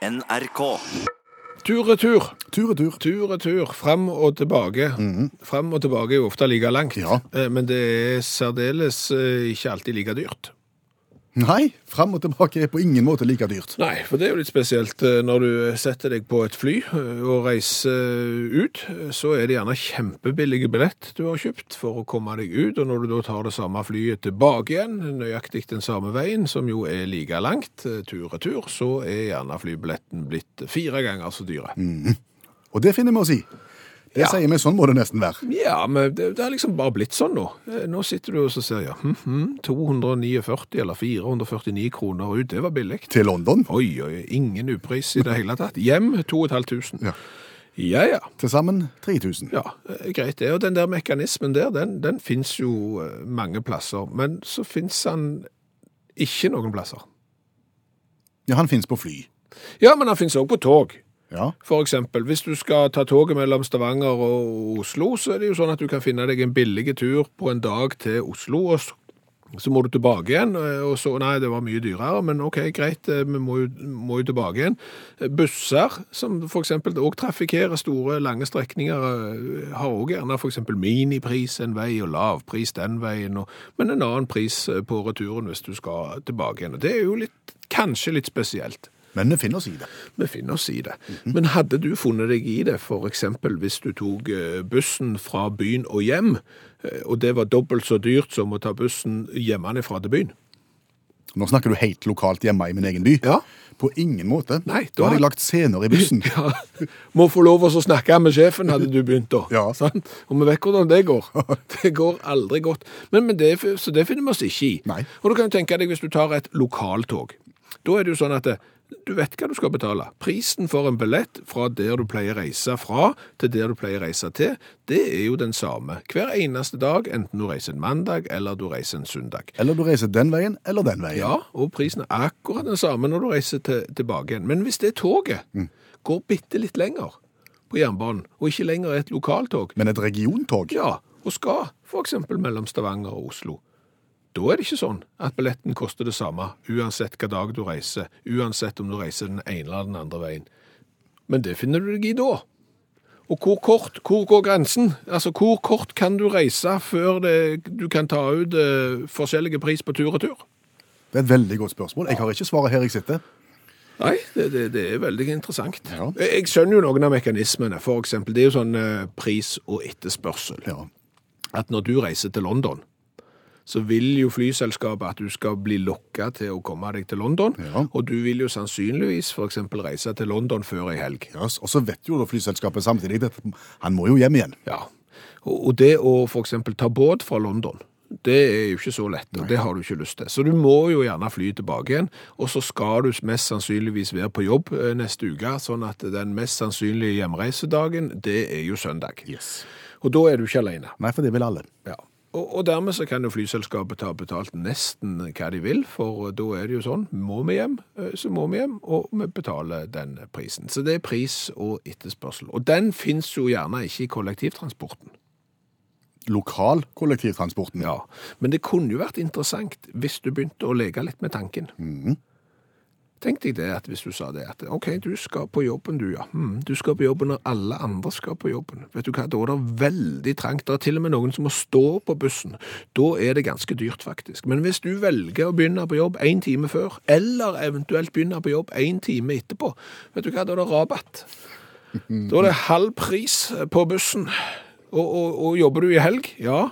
NRK. Tur-retur. Tur og tur. Tur-retur. Fram og tilbake. Fram og tilbake er jo ofte like langt, Ja. Eh, men det er særdeles eh, ikke alltid like dyrt. Nei, fram og tilbake er på ingen måte like dyrt. Nei, for det er jo litt spesielt eh, når du setter deg på et fly eh, og reiser ut, eh, så er det gjerne kjempebillige billett du har kjøpt for å komme deg ut, og når du da tar det samme flyet tilbake igjen, nøyaktig den samme veien, som jo er like langt, tur-retur, så er gjerne flybilletten blitt fire ganger så dyre. Og det finner vi oss i. Det Ja. sier vi, sånn må det nesten være. Ja, men det, det har liksom bare blitt sånn nå. Eh, Nå sitter du og så ser ja, hm, hm, 249 eller 449 kroner ut, det var billig. Til London. Oi, oi, ingen upris i det hele tatt. Hjem 2500. Ja. Ja, ja. Til sammen 3000. Ja, eh, greit det. Og den der mekanismen der, den, den finnes jo eh, mange plasser. Men så finnes den ikke noen plasser. Ja, han finnes på fly. Ja, men han finnes også på tog. Ja. For eksempel, hvis du skal ta toget mellom Stavanger og Oslo, så er det jo sånn at du kan finne deg en billig tur på en dag til Oslo, og så, må du tilbake igjen, eh, og så, nei, det var mye dyrere, men ok, greit, eh, vi må jo, må jo tilbake igjen. Eh, Busser, som eksempel også trafikkerer store, lange strekninger, har også gjerne eksempel minipris en vei, og lavpris den veien, og, men en annen pris på returen hvis du skal tilbake igjen. Og det er jo litt, kanskje litt spesielt. Men vi finner oss i det. Vi finner oss i det. Men hadde du funnet deg i det, eksempel hvis du tok eh, bussen fra byen og hjem, eh, og det var dobbelt så dyrt som å ta bussen hjemmefra til byen? Nå snakker du helt lokalt hjemme i min egen by. Ja. På ingen måte. Nei, da da- hadde jeg lagt scener i bussen. Ja, må få lov å snakke med sjefen, hadde du begynt da. Ja. Sant? Og vi vet hvordan det går. Det går aldri godt. Men, men det, så det finner vi oss ikke i. Nei. Og du kan jo tenke deg hvis du tar et lokaltog. Da er det jo sånn at det, du vet hva du skal betale. Prisen for en billett fra der du pleier reise fra til der du pleier reise til, det er jo den samme. Hver eneste dag, enten du reiser en mandag eller du reiser en søndag. Eller du reiser den veien, eller den veien. Ja, og prisen er akkurat den samme når du reiser til, tilbake igjen. Men hvis det toget går bitte litt lenger på jernbanen, og ikke lenger er et lokaltog, Men et regiontog? ja, og skal eksempel mellom Stavanger og Oslo, da er det ikke sånn at billetten koster det samme, uansett hva dag du reiser, uansett om du reiser den ene eller den andre veien. Men det finner du deg i da. Og hvor kort, hvor går grensen? Altså, hvor kort kan du reise før det, du kan ta ut eh, forskjellige pris på tur og tur? Det er et veldig godt spørsmål. Jeg har ikke svaret her jeg sitter. Nei, det, det, det er veldig interessant. Ja. Jeg jeg skjønner jo noen av mekanismene. For eksempel, det er jo sånn eh, pris og etterspørsel. Ja. At når du reiser til London, så vil jo flyselskapet at du skal bli lokka til å komme deg til London. Ja. Og du vil jo sannsynligvis eksempel reise til London før ei helg. Ja, og så vet jo da flyselskapet samtidig at han må jo hjem igjen. Ja. Og, det å eksempel ta båt fra London, det er jo ikke så lett, og det har du ikke lyst til. Så du må jo gjerne fly tilbake igjen, og så skal du mest sannsynligvis være på jobb eh, neste uke, sånn at den mest sannsynlige hjemreisedagen, det er jo søndag. Yes. Og da er du ikke alene. Nei, for det vil alle. Ja. Og, og dermed så kan jo flyselskapet ta betalt nesten hva de vil, for da er det jo sånn, må vi hjem, eh, så må vi hjem, og vi betaler den prisen. Så det er pris og etterspørsel. Og den finnes jo gjerne ikke i kollektivtransporten. Lokal kollektivtransporten. Ja, men det kunne jo vært interessant hvis du begynte å leke litt med tanken. Tenk deg det at hvis du sa det at ok, du skal på jobben du, ja. Hmm, du skal på jobben når alle andre skal på jobben. Vet du hva, da er det veldig trangt. Det er til og med noen som må stå på bussen. Da er det ganske dyrt faktisk. Men hvis du velger å begynne på jobb en time før, eller eventuelt begynne på jobb en time etterpå, vet du hva, da er det rabatt. Da er det halv pris på bussen. Og, og, og jobber du i helg? Ja.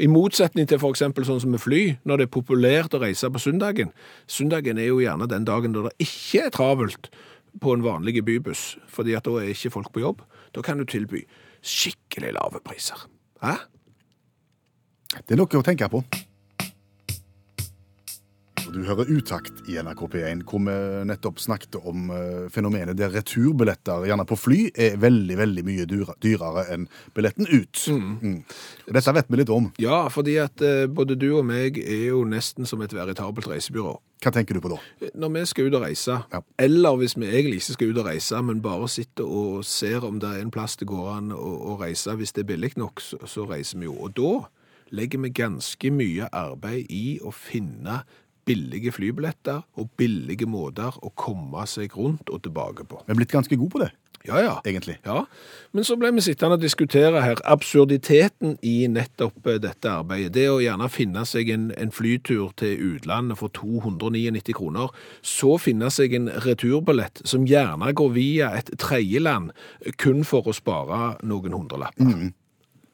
I motsetning til eksempel sånn som med fly, når det er populært å reise på søndagen. Søndagen er jo gjerne den dagen da det ikke er travelt på en vanlig bybuss, fordi at da er ikke folk på jobb. Da kan du tilby skikkelig lave priser. Hæ? Det er noe å tenke på. Og Du hører Utakt i NRK P1, hvor vi nettopp snakket om eh, fenomenet der returbilletter, gjerne på fly, er veldig veldig mye dyrere enn billetten ut. Mm. Mm. Dette vet vi litt om. Ja, fordi at eh, både du og meg er jo nesten som et veritabelt reisebyrå. Hva tenker du på da? Når vi skal ut og reise, Ja. eller hvis vi egentlig ikke skal ut og reise, men bare sitter og ser om det er en plass det går an å, å reise, hvis det er billig nok, så, så reiser vi jo. Og da legger vi ganske mye arbeid i å finne billige flybilletter og billige måter å komme seg rundt og tilbake på. Vi er blitt ganske gode på det, Ja, ja. egentlig. Ja, men så ble vi sittende og diskutere her absurditeten i nettopp eh, dette arbeidet. Det å gjerne finne seg en, en flytur til utlandet for 299 kroner, så finne seg en returbillett som gjerne går via et tredjeland, eh, kun for å spare noen hundrelapper.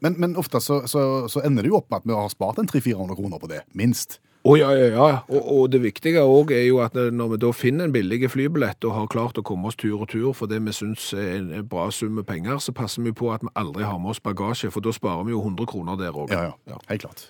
Men, men ofte så, så, så ender det jo opp med at vi har spart en 300-400 kroner på det, minst. Å ja, ja, ja. Og, og det viktige òg er jo at når vi da finner en billig flybillett og har klart å komme oss tur og tur for det vi syns er en bra sum med penger, så passer vi på at vi aldri har med oss bagasje, for da sparer vi jo 100 kroner der òg. Ja, ja, helt klart.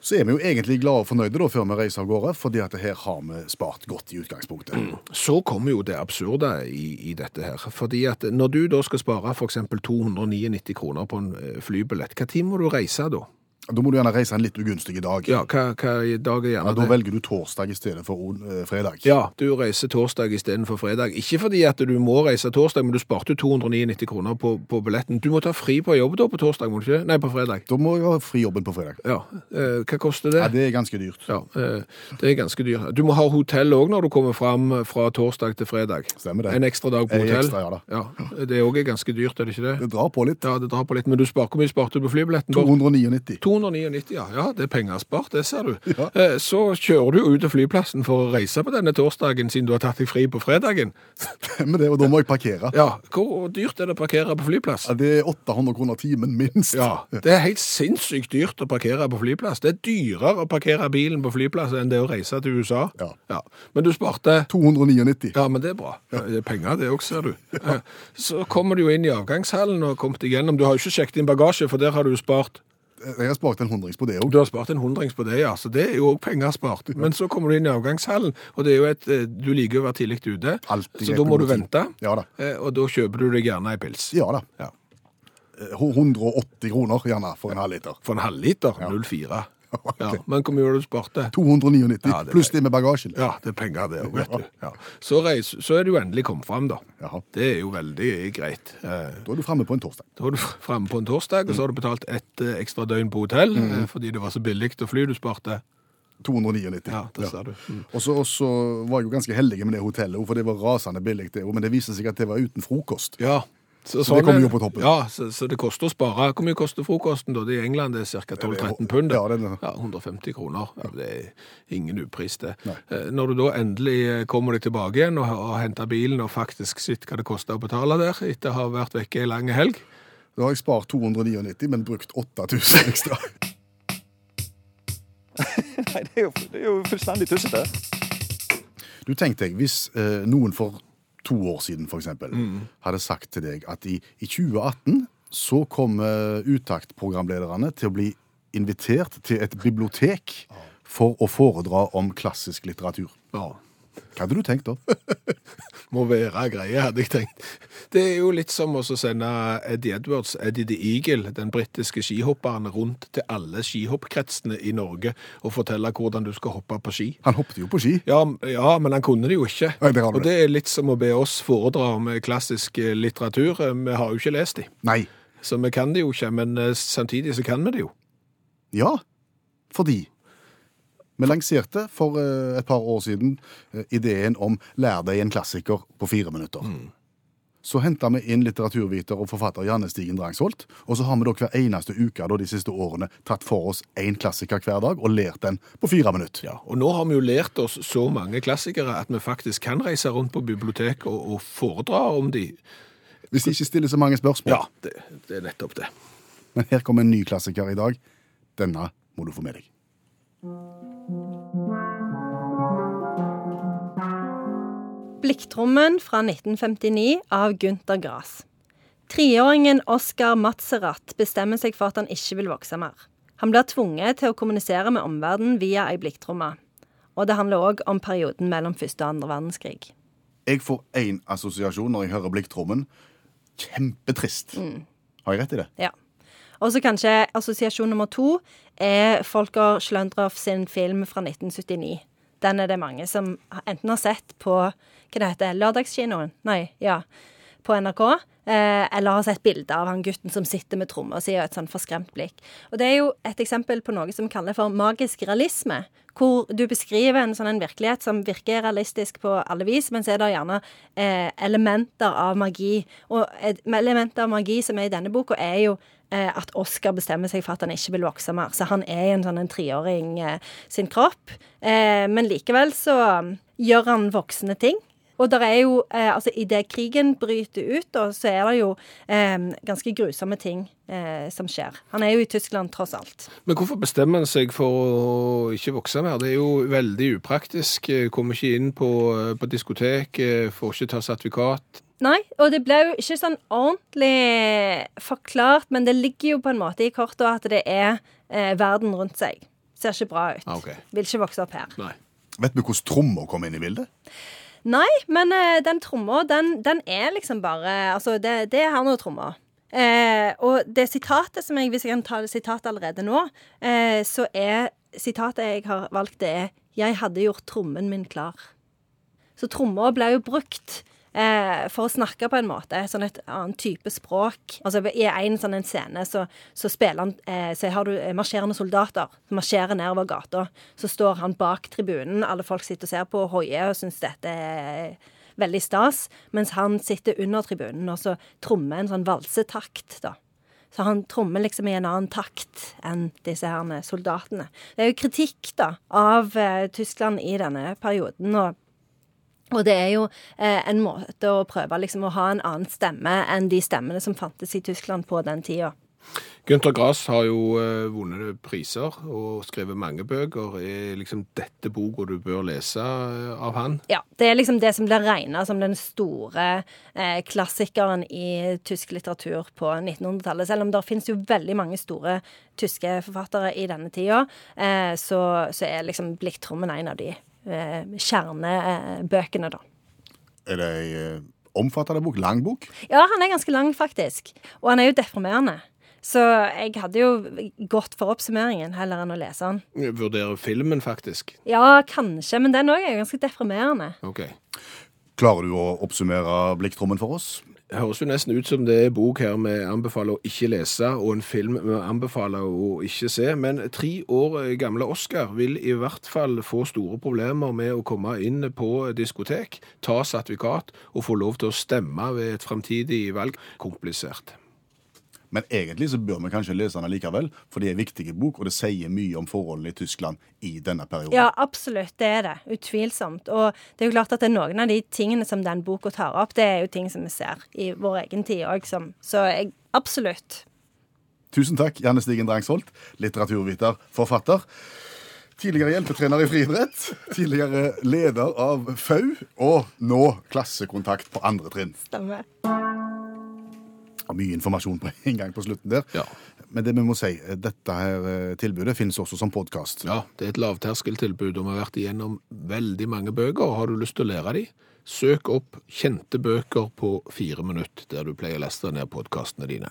Så er vi jo egentlig glade og fornøyde da før vi reiser av gårde, fordi at her har vi spart godt i utgangspunktet. Så kommer jo det absurde i, i dette her. Fordi at når du da skal spare f.eks. 299 kroner på en eh, flybillett, hva tid må du reise da? Da må du gjerne reise en litt ugunstig dag. Ja, hva, hva i dag er Ja, da det? velger du torsdag i stedet for eh, fredag. Ja, du reiser torsdag istedenfor fredag. Ikke fordi at du må reise torsdag, men du sparte jo 299 kroner på, på billetten. Du må ta fri på jobb da på torsdag, må du ikke? Nei, på fredag. Da må jeg ha fri jobben på fredag. Ja, eh, hva koster det? Ja, det er ganske dyrt. Ja, eh, det er ganske dyrt. Du må ha hotell òg når du kommer fram fra torsdag til fredag. Stemmer det. En ekstra dag på En hotell. ekstra, ja da. Ja, det er òg ganske dyrt, er det ikke det? Det drar på litt. Ja, det drar på litt, men du sparer hvor mye sparte du på flybilletten? Bård? 299. 299, ja. ja. Det er penger spart, det ser du. Ja. Eh, Så kjører du ut til flyplassen for å reise på denne torsdagen, siden du har tatt deg fri på fredagen. Men det, og da må jeg parkere. Ja, hvor dyrt er det å parkere på flyplass? Ja, det er 800 kroner timen minst. Ja, det er helt sinnssykt dyrt å parkere på flyplass. Det er dyrere å parkere bilen på flyplass enn det å reise til USA. Ja. Men du sparte 299. Ja, men det er bra. Det er penger, det òg, ser du. Eh, Så kommer du jo inn i avgangshallen og kommet igjennom. Du har jo ikke sjekket inn bagasje, for der har du spart Jeg har spart en hundrings på det òg. Du har spart en hundrings på det, ja. Så det er jo òg penger spart. Men så kommer du inn i avgangshallen, og det er jo et eh, Du liker å være tidlig ute, Altid så da må du vente. Ja da. Eh, Og da kjøper du deg gjerne ei pils. Ja da. Ja. Eh, 180 kroner gjerne for en halvliter. For en halvliter? 0,4. Ja. Men hvor mye har du spart det? 299 Ja, det pluss det med bagasjen. Ja, det er penger det òg, vet du. Ja. Så, reis, så er du endelig kommet fram, da. Jaha. Det er jo veldig greit. Eh, Da er du framme på en torsdag. Da er du framme på en torsdag, og så har du betalt ett eh, ekstra døgn på hotell, Mm. eh, fordi det var så billig å fly. Du sparte 299. Ja, det ser du. Mm. Og så og så var jeg jo ganske heldig med det hotellet, for det var rasende billig, det òg. Men det viste seg at det var uten frokost. Ja. Så, Så det kommer er- jo på toppen. Ja, så, så det koster å spare. Hvor mye koster frokosten da? Det I England det er ca. 12-13 pund. Ja, det er. Ja, 150 kroner. Ja, det er ingen upris, det. Nei. Eh, Når du da endelig eh, kommer deg tilbake igjen og har henta bilen og faktisk sett hva det koster å betale der, etter å ha vært vekke ei lang helg, Da har jeg spart 299, men brukt 8000 ekstra. Nei, det er jo, det er jo fullstendig tussete. Du tenkte deg, hvis eh, noen for to år siden for eksempel, Mm. hadde sagt til deg at i, i 2018 så kommer uttaktprogramlederne til å bli invitert til et bibliotek for å foredra om klassisk litteratur. ja, Hva hadde du tenkt da? må være greie, hadde jeg tenkt. Det er jo litt som å sende Eddie Edwards, Eddie the Eagle, den britiske skihopperen, rundt til alle skihoppkretsene i Norge og fortelle hvordan du skal hoppe på ski. Han hoppet jo på ski. Ja, ja, men han kunne det jo ikke. Nei, det og det er litt som å be oss foredra om klassisk eh, litteratur. Vi har jo ikke lest de, Nei. så vi kan det jo ikke, men eh, samtidig så kan vi det jo. Ja, fordi vi lanserte for eh, et par år siden eh, ideen om lær deg en klassiker på fire minutter. Så henta vi inn litteraturviter og forfatter Janne Stigen Drangsholt. Og så har vi da hver eneste uke da, de siste årene tatt for oss én klassiker hver dag og lært den på fire minutter. Ja, og nå har vi jo lært oss så mange klassikere at vi faktisk kan reise rundt på bibliotek og, og foredra om de. Hvis de ikke stiller så mange spørsmål. Ja, det, det er nettopp det. Men her kommer en ny klassiker i dag. Denne må du få med deg. Blikktrommen fra 1959 av Gunther Grass. Treåringen Oscar Matzerat bestemmer seg for at han ikke vil vokse mer. Han blir tvunget til å kommunisere med omverdenen via ei blikktromme. Og det handler òg om perioden mellom første og andre verdenskrig. Jeg får én assosiasjon når jeg hører blikktrommen. Kjempetrist. Har jeg rett i det? Ja. Og så kanskje assosiasjon nummer to er Folker Schløndorff sin film fra 1979. Den er det mange som enten har sett på hva det heter, Lørdagskinoen. Nei, ja. på NRK. Eh, eller har sett bilder av han gutten som sitter med tromma og et sånn forskremt blikk. Og det er jo et eksempel på noe som kaller for magisk realisme. Hvor du beskriver en sånn en virkelighet som virker realistisk på alle vis, men så er det gjerne eh, elementer av magi. Og elementer av magi som er i denne boka, er jo at Oscar bestemmer seg for at han ikke vil vokse mer. Så han er en sånn en treåring eh, sin kropp. Eh, men likevel så um, gjør han voksne ting. Og der er jo, eh, altså Idet krigen bryter ut, da, så er det jo eh, ganske grusomme ting eh, som skjer. Han er jo i Tyskland, tross alt. Men hvorfor bestemmer han seg for å ikke vokse mer? Det er jo veldig upraktisk. Eh, Kommer ikke inn på, eh, på diskotek, eh, får ikke ta sertifikat. Nei, og det ble jo ikke sånn ordentlig forklart, men det ligger jo på en måte i kortet at det er eh, verden rundt seg. Ser ikke bra ut. Okay. Vil ikke vokse opp her. Nei. Vet vi hvordan trommer kom inn i bildet? Nei, men eh, den tromma, den, den er liksom bare Altså, det, det er noe tromma. Eh, og det sitatet som jeg, hvis jeg kan ta det sitatet allerede nå, eh, så er sitatet jeg har valgt, det er 'Jeg hadde gjort trommen min klar'. Så tromma ble jo brukt for å snakke på en måte, sånn et annet type språk. Altså I en sånn en scene så, så spiller han eh, Så har du eh, marsjerende soldater som marsjerer nedover gata. Så står han bak tribunen, alle folk sitter og ser på og hoier og syns dette er veldig stas, mens han sitter under tribunen og så trommer en sånn valsetakt, da. Så han trommer liksom i en annen takt enn disse her soldatene. Det er jo kritikk, da, av eh, Tyskland i denne perioden. og og det er jo eh, en måte å prøve liksom å ha en annen stemme enn de stemmene som fantes i Tyskland på den tida. Gunther Grass har jo eh, vunnet priser og skrevet mange bøker. Er liksom dette boka du bør lese eh, av han? Ja, Det er liksom det som blir regna som den store eh, klassikeren i tysk litteratur på 1900-tallet. Selv om det finnes jo veldig mange store tyske forfattere i denne tida, eh, så, så er liksom Blikktrommen en av de kjernebøkene, da. Er det ei eh, omfattende bok? Lang bok? Ja, han er ganske lang, faktisk. Og han er jo deprimerende. Så jeg hadde jo gått for oppsummeringen heller enn å lese den. Jeg vurderer filmen, faktisk. Ja, kanskje, men den òg er jo ganske deprimerende. Ok. Klarer du å oppsummere Blikktrommen for oss? Høres jo nesten ut som det er bok her vi anbefaler å ikke lese, og en film vi anbefaler å ikke se. Men tre år gamle Oscar vil i hvert fall få store problemer med å komme inn på diskotek, ta sertifikat og få lov til å stemme ved et framtidig valg. Komplisert. Men egentlig så bør vi kanskje lese den likevel, for det er en viktig bok, og det sier mye om forholdene i Tyskland i denne perioden. Ja, absolutt. Det er det. Utvilsomt. Og det er jo klart at det er noen av de tingene som den boka tar opp, det er jo ting som vi ser i vår egen tid òg, Så jeg, absolutt. Tusen takk, Janne Stigen Drangsholt, litteraturviter, forfatter. Tidligere hjelpetrener i friidrett, tidligere leder av FAU, og nå klassekontakt på andre trinn. Stemmer. Mye informasjon på en gang på slutten der. Ja. Men det vi må si, dette her eh, tilbudet finnes også som podkast. Ja, det er et lavterskeltilbud, og vi har vært igjennom veldig mange bøker. Har du lyst til å lære de? Søk opp kjente bøker på fire minutter, der du pleier å leste ned podkastene dine.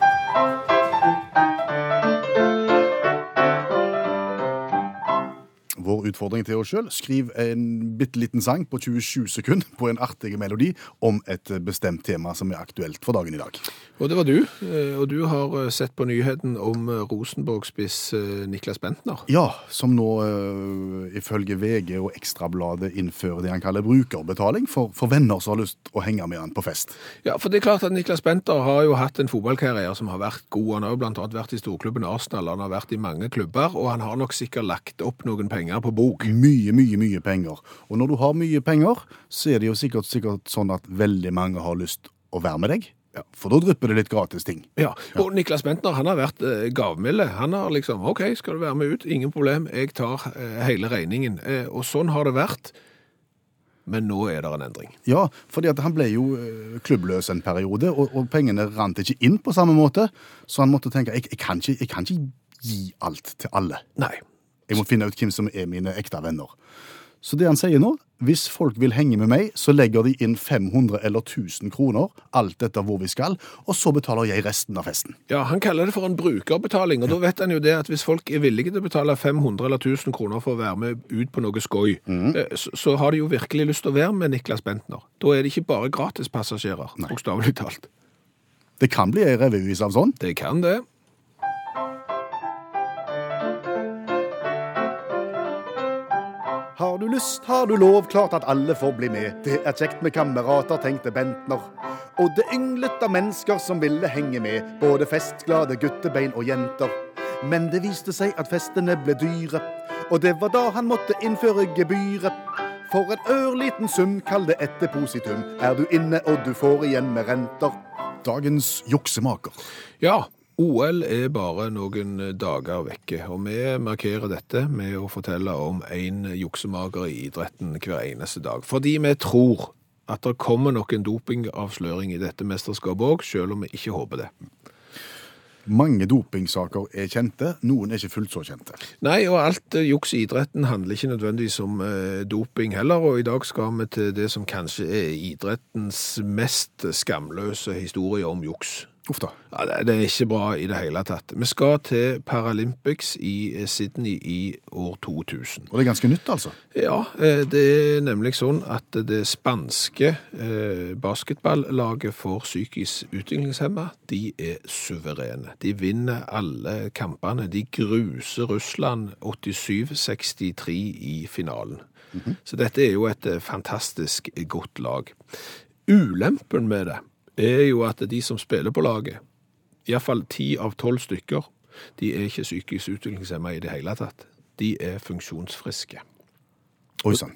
Vår utfordring til oss sjøl skriv en bitte liten sang på 27 sekunder på en artig melodi om et bestemt tema som er aktuelt for dagen i dag. Og det var du, eh, og du har eh, sett på nyheten om eh, Rosenborg-spiss Niklas Bentner. Ja, som nå ifølge VG og Ekstrabladet innfører det han kaller brukerbetaling for, for venner som har lyst å henge med han på fest. Ja, for det er klart at Niklas Bentner har jo hatt en fotballkarriere som har vært god. Han har jo annet vært i storklubben Arsenal, han har vært i mange klubber, og han har nok sikkert lagt opp noen penger på bok. Mye, mye, mye penger. Og når du har mye penger, så er det jo sikkert, sikkert sånn at veldig mange har lyst å være med deg. Ja, For da drypper det litt gratis ting. Ja, og Niklas Bentner han har vært eh, gavmilde. Han har liksom OK, skal du være med ut? Ingen problem, jeg tar eh, hele regningen. Eh, og sånn har det vært. Men nå er det en endring. Ja, fordi at han ble jo eh, klubbløs en periode, og, og pengene rant ikke inn på samme måte. Så han måtte tenke jeg, jeg, kan ikke, jeg kan ikke gi alt til alle. Nei. Jeg må finne ut hvem som er mine ekte venner. Så det han sier nå, hvis folk vil henge med meg, så legger de inn 500 eller 1000 kroner, alt etter hvor vi skal, og så betaler jeg resten av festen. Ja, Han kaller det for en brukerbetaling, og da vet han jo det at hvis folk er villige til å betale 500 eller 1000 kroner for å være med ut på noe skoj, mm. så, så har de jo virkelig lyst til å være med Niklas Bentner. Da er det ikke bare gratispassasjerer, bokstavelig talt. Det kan bli ei revyvise av sånn. Det kan det. Har du lyst, har du lov, klart at alle får bli med. Det er kjekt med kamerater, tenkte Bentner. Og det ynglet av mennesker som ville henge med, både festglade guttebein og jenter. Men det viste seg at festene ble dyre, og det var da han måtte innføre gebyret. For en ørliten sum, kall det et depositum, er du inne og du får igjen med renter. Dagens juksemaker. Ja, OL er bare noen dager vekke, og vi markerer dette med å fortelle om en juksemaker i idretten hver eneste dag. Fordi vi tror at det kommer nok en dopingavsløring i dette mesterskapet òg, selv om vi ikke håper det. Mange dopingsaker er kjente, noen er ikke fullt så kjente. Nei, og alt juks i idretten handler ikke nødvendigvis om eh, doping heller, og i dag skal vi til det som kanskje er idrettens mest skamløse historie om juks. Uff da. Ja, det, det er ikke bra i det hele tatt. Vi skal til Paralympics i eh, Sydney i år 2000. Og det er ganske nytt, altså. Ja, eh, det er nemlig sånn at det spanske eh, basketballaget for psykisk utviklingshemma, de er suverene. De vinner alle kampene. De gruser Russland 87-63 i finalen. Så dette er jo et fantastisk godt lag. Ulempen med det er jo at de som spiller på laget, iallfall ti av tolv stykker, de er ikke psykisk utviklingshemma i det hele tatt. De er funksjonsfriske. Oi sann.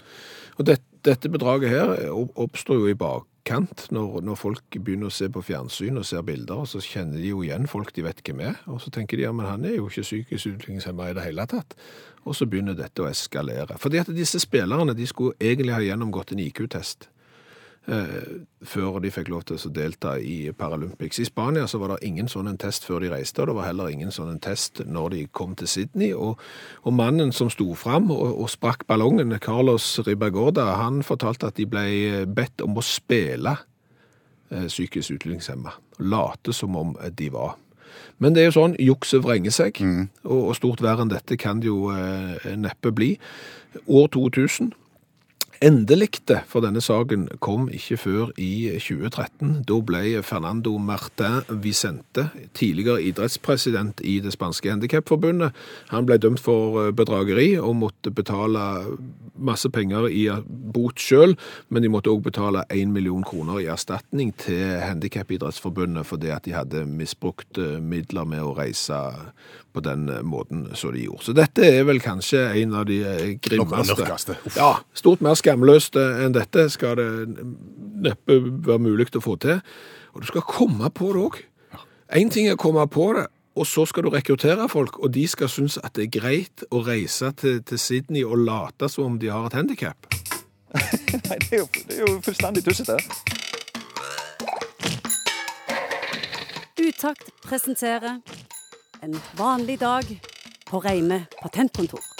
Og det, dette bedraget her oppstår jo i bakkant, når, når folk begynner å se på fjernsyn og ser bilder, og så kjenner de jo igjen folk de vet hvem er, og så tenker de ja, men han er jo ikke psykisk utviklingshemma i det hele tatt. Og så begynner dette å eskalere. Fordi at disse spillerne de skulle egentlig ha gjennomgått en IQ-test. Eh, før de fikk lov til å delta i Paralympics. I Spania så var det ingen sånn en test før de reiste, og det var heller ingen sånn en test når de kom til Sydney. Og, og mannen som sto fram og, og sprakk ballongen, Carlos Ribagorda, han fortalte at de ble bedt om å spille eh, psykisk utviklingshemma. Late som om de var. Men det er jo sånn, jukset vrenger seg, og, og stort verre enn dette kan det jo eh, neppe bli. År 2000 Endeligte for denne saken kom ikke før i 2013. Da ble Fernando Martin Vicente, tidligere idrettspresident i det spanske handikapforbundet, han ble dømt for eh, bedrageri og måtte betale masse penger i bot sjøl, men de måtte òg betale 1 million kroner i erstatning til Handikapidrettsforbundet fordi at de hadde misbrukt eh, midler med å reise på den måten som de gjorde. Så dette er vel kanskje en av de eh, grimmeste. Ja, stort mer skamløst eh, enn dette skal det neppe være mulig å få til. Og du skal komme på det òg. Én ting er å komme på det, og så skal du rekruttere folk, og de skal synes at det er greit å reise til, til Sydney og late som om de har et handikap. Nei, det er jo, det er jo fullstendig tussete. Utakt presenterer En vanlig dag på Reine patentkontor.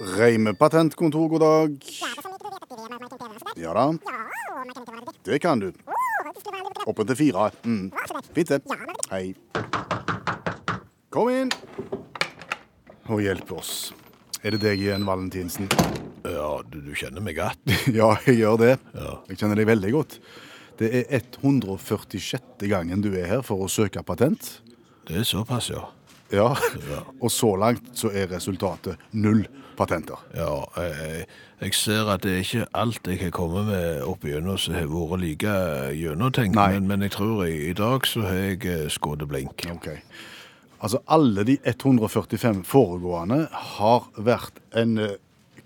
Reime patentkontor, god dag. Ja da. Det kan du. Oppe til fire. Mm. Fint, det. Hei. Kom inn. Og hjelp oss. Er det deg igjen, Valentinsen? Ja, du, du kjenner meg godt. Ja, jeg gjør det. Ja. Jeg kjenner deg veldig godt. Det er 146. gangen du er her for å søke patent. Det er såpass, ja. Ja, og så langt så er resultatet null patenter. Ja, jeg, jeg ser at det er ikke alt jeg har kommet med opp igjennom som har vært like gjennomtenkt, men, men jeg tror i, i dag så har jeg eh, skutt blink. Ok. Altså, alle de 145 foregående har vært en eh,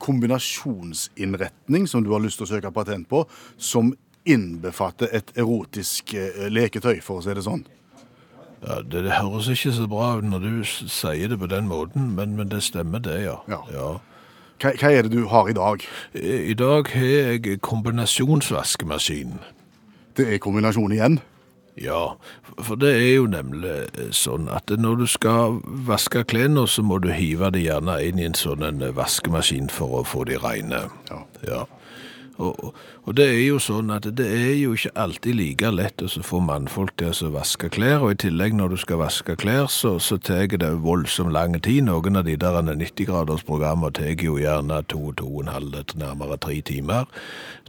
kombinasjonsinnretning som du har lyst til å søke patent på, som innbefatter et erotisk eh, leketøy, for å si det sånn. Ja, det, det høres ikke så bra ut når du sier det på den måten, men, men det stemmer det, ja. Ja. ja. Hva, hva er det du har i dag? I, I dag har jeg kombinasjonsvaskemaskin. Det er kombinasjon igjen. Ja, for det er jo nemlig eh, sånn at når du skal vaske klærne, så må du hive de gjerne inn i en sånn en vaskemaskin for å få de rene. Ja. Ja. Og, og- det er jo sånn at det er jo ikke alltid like lett å få mannfolk til å vaske klær, og i tillegg når du skal vaske klær, så, så tar det voldsomt lang tid. Noen av de der 90-gradersprogrammene tar jo gjerne to, to og en halv, nærmere tre timer.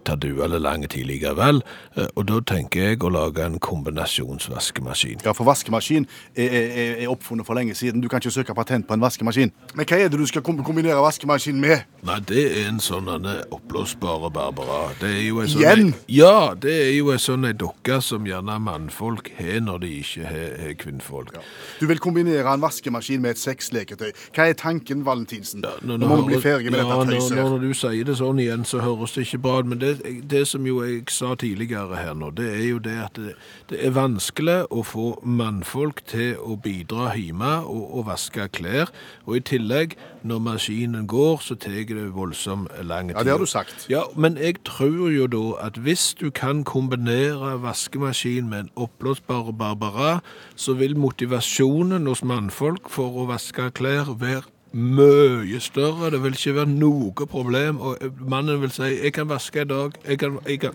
Tar du eller lang tid likevel, eh, og da tenker jeg å lage en kombinasjonsvaskemaskin. Ja, for vaskemaskin er, er, er oppfunnet for lenge siden. Du kan ikke søke patent på en vaskemaskin. Men hva er det du skal kombinere vaskemaskin med? Nei, det er en sånn oppblåsbare Barbara. Det er jo en sånn Igjen? Ja, det er jo en sånn en dokke som gjerne mannfolk har når de ikke har kvinnfolk. kvinnfolk. Du vil kombinere en vaskemaskin med et sexleketøy. Hva er tanken, Valentinsen? Nå- Nå må vi bli ferdig med ja, dette tøyset. Nå, når du sier det sånn igjen, så høres det ikke bra ut. Men det, det som jo jeg sa tidligere her nå, det er jo det at det, det er vanskelig å få mannfolk til å bidra hjemme og, og vaske klær. Og i tillegg, når maskinen går, så tar det voldsomt lang tid. Ja, det har du sagt. Ja, men jeg tror jo da at hvis du kan kombinere vaskemaskin med en oppblåsbar Barbara, så vil motivasjonen hos mannfolk for å vaske klær være mye større. Det vil ikke være noe problem. Og mannen vil si 'jeg kan vaske i dag', 'jeg kan, jeg kan,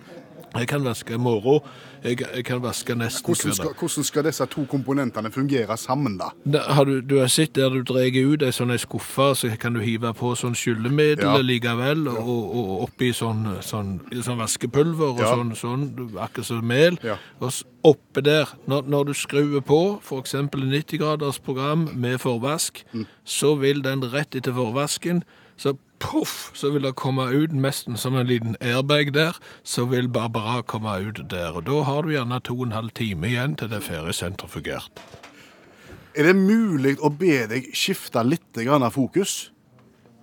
jeg kan vaske i morgen', jeg, 'jeg kan vaske nesten Hvordan skal, hvordan skal disse to komponentene fungere sammen, da? Da har du, du har sett der du drar ut ei sånn skuffe, så kan du hive på sånn skyllemiddel Ja. likevel, og, og, oppi sånn, sånn, sånn vaskepulver og Ja. sånn, sånn akkurat som mel. Ja. Og oppe der, når, når du skrur på f.eks. 90 graders program med forvask, Mm. så vil den rett etter forvasken så poff, så vil det komme ut nesten som en liten airbag der, så vil Barbara komme ut der. Og da har du gjerne to og en halv time igjen til det er ferdig. Er det mulig å be deg skifte litt grann av fokus?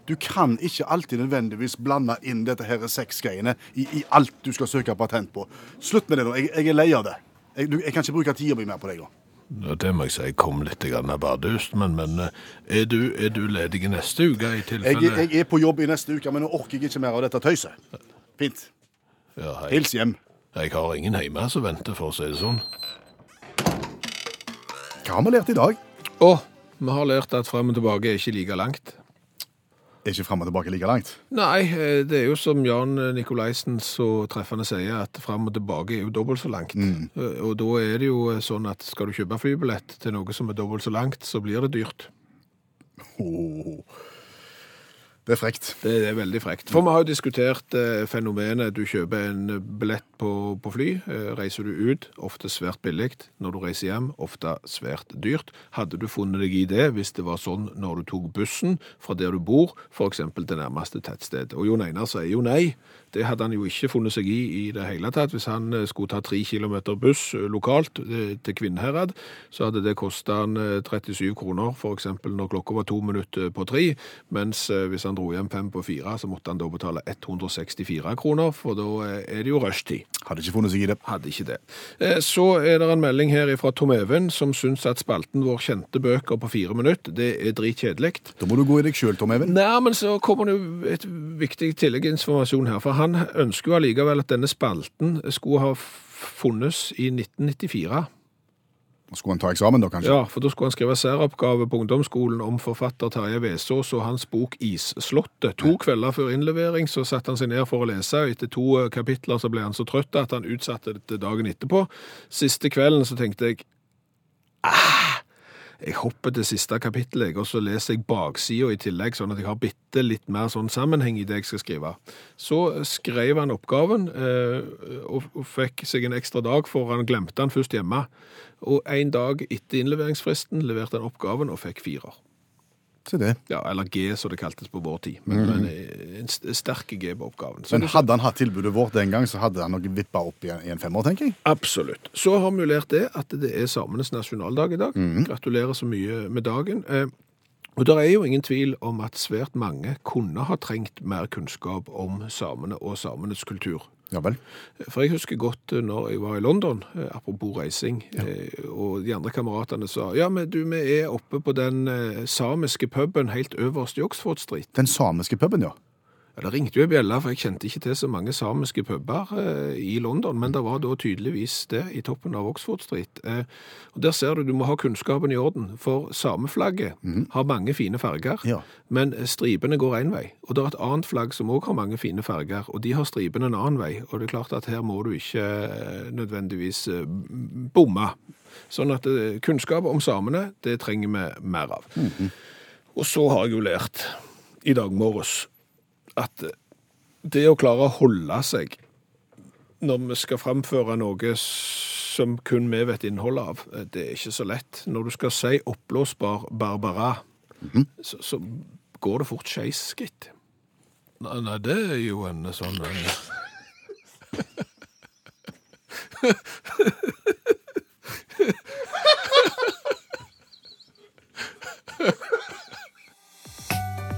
Du kan ikke alltid nødvendigvis blande inn dette her sexgreiene i, i alt du skal søke patent på. Slutt med det nå. Jeg, jeg er lei av det. Jeg, jeg kan ikke bruke tida mi mer på deg nå. Det må jeg si kom litt bardust, men, men eh, er, du, er du ledig neste uke i Jeg, tilfelle? jeg er på jobb i neste uke, men nå orker jeg ikke mer av dette tøyset. Fint. Ja. Hils hjem. Jeg har ingen hjemme som venter, for å si det sånn. Hva har vi lært i dag? Å, vi har lært at frem og tilbake er ikke like langt. Er ikke fram og tilbake like langt. Nei, eh, det er jo som Jan Nikolaisen så treffende sier, at frem og tilbake er jo dobbelt så langt. Mm. Og da er det jo eh, sånn at skal du kjøpe flybillett til noe som er dobbelt så langt, så blir det dyrt. Åh. Det er frekt. Det er veldig frekt. For vi har jo diskutert eh, fenomenet du kjøper en billett på, på fly, eh, reiser du ut, ofte svært billig. Når du reiser hjem, ofte svært dyrt. Hadde du funnet deg i det hvis det var sånn når du tok bussen fra der du bor, f.eks. til nærmeste tettsted? Og Jon Einar sier jo nei. Det hadde han jo ikke funnet seg i i det hele tatt. Hvis han eh, skulle ta tre kilometer buss eh, lokalt eh, til Kvinnherad, så hadde det kosta han eh, 37 kroner, f.eks. når klokka var to minutter på tre. Mens hvis han dro hjem fem på fire, så måtte han da betale 164 kroner, for da eh, er det jo rushtid. Hadde ikke funnet seg i det. Hadde ikke det. Eh, Så er det en melding her fra Tom Even, som syns at spalten vår kjente bøker på fire minutter, det er dritkjedelig. Da må du gå i deg sjøl, Tom Even. Nei, men så kommer det jo et viktig tilleggsinformasjon her. For han ønsker jo allikevel at denne spalten skulle ha funnes i 1994. Skulle han ta eksamen, da, kanskje? Ja, for da skulle han skrive særoppgave på ungdomsskolen om forfatter Terje Vesaas og hans bok Isslottet. To kvelder før innlevering så satte han seg ned for å lese, og etter to eh, kapitler så ble han så trøtt at han utsatte det til dagen etterpå. Siste kvelden så tenkte jeg ah, jeg hopper til siste kapittel, og så leser jeg baksida i tillegg, sånn at jeg har bitte litt mer sånn sammenheng i det jeg skal skrive. Så skrev han oppgaven, eh, og, fikk seg en ekstra dag, for han glemte han først hjemme. Og en dag etter innleveringsfristen leverte han oppgaven og fikk firer. Se det. Ja, eller G, som det kaltes på vår tid. Men, men en sterk G på oppgaven. Så Men hadde han hatt tilbudet vårt den gang, så hadde han nok vippa opp i en, i en femmer, tenker jeg. Absolutt. Så har vi lært det at det er samenes nasjonaldag i dag. Gratulerer så mye med dagen. Eh, Og det er jo ingen tvil om at svært mange kunne ha trengt mer kunnskap om samene og samenes kultur. Ja vel. For jeg husker godt eh, når jeg var i London, eh, apropos reising, ja. og de andre kameratene sa ja, men du, vi er oppe på den eh, samiske puben helt øverst i Oxford Street. Den samiske puben, ja. Ja, Det ringte jo en bjelle, for jeg kjente ikke til så mange samiske puber eh, i London, men det var da tydeligvis det i toppen av Oxford Street. Eh, og Der ser du du må ha kunnskapen i orden, for sameflagget har mange fine farger, Ja. men stripene går én vei. Og det er et annet flagg som òg har mange fine farger, og de har stripene en annen vei. Og det er klart at her må du ikke eh, nødvendigvis eh, bomme. Sånn at eh, kunnskap om samene, det trenger vi mer av. Og så har jeg jo lært i dag morges at det å klare å holde seg når vi skal framføre noe som kun vi vet innholdet av, det er ikke så lett. Når du skal si oppblåsbar Barbara, så, så går det fort skeis, gitt. Nei, nei, det er jo en sånn en...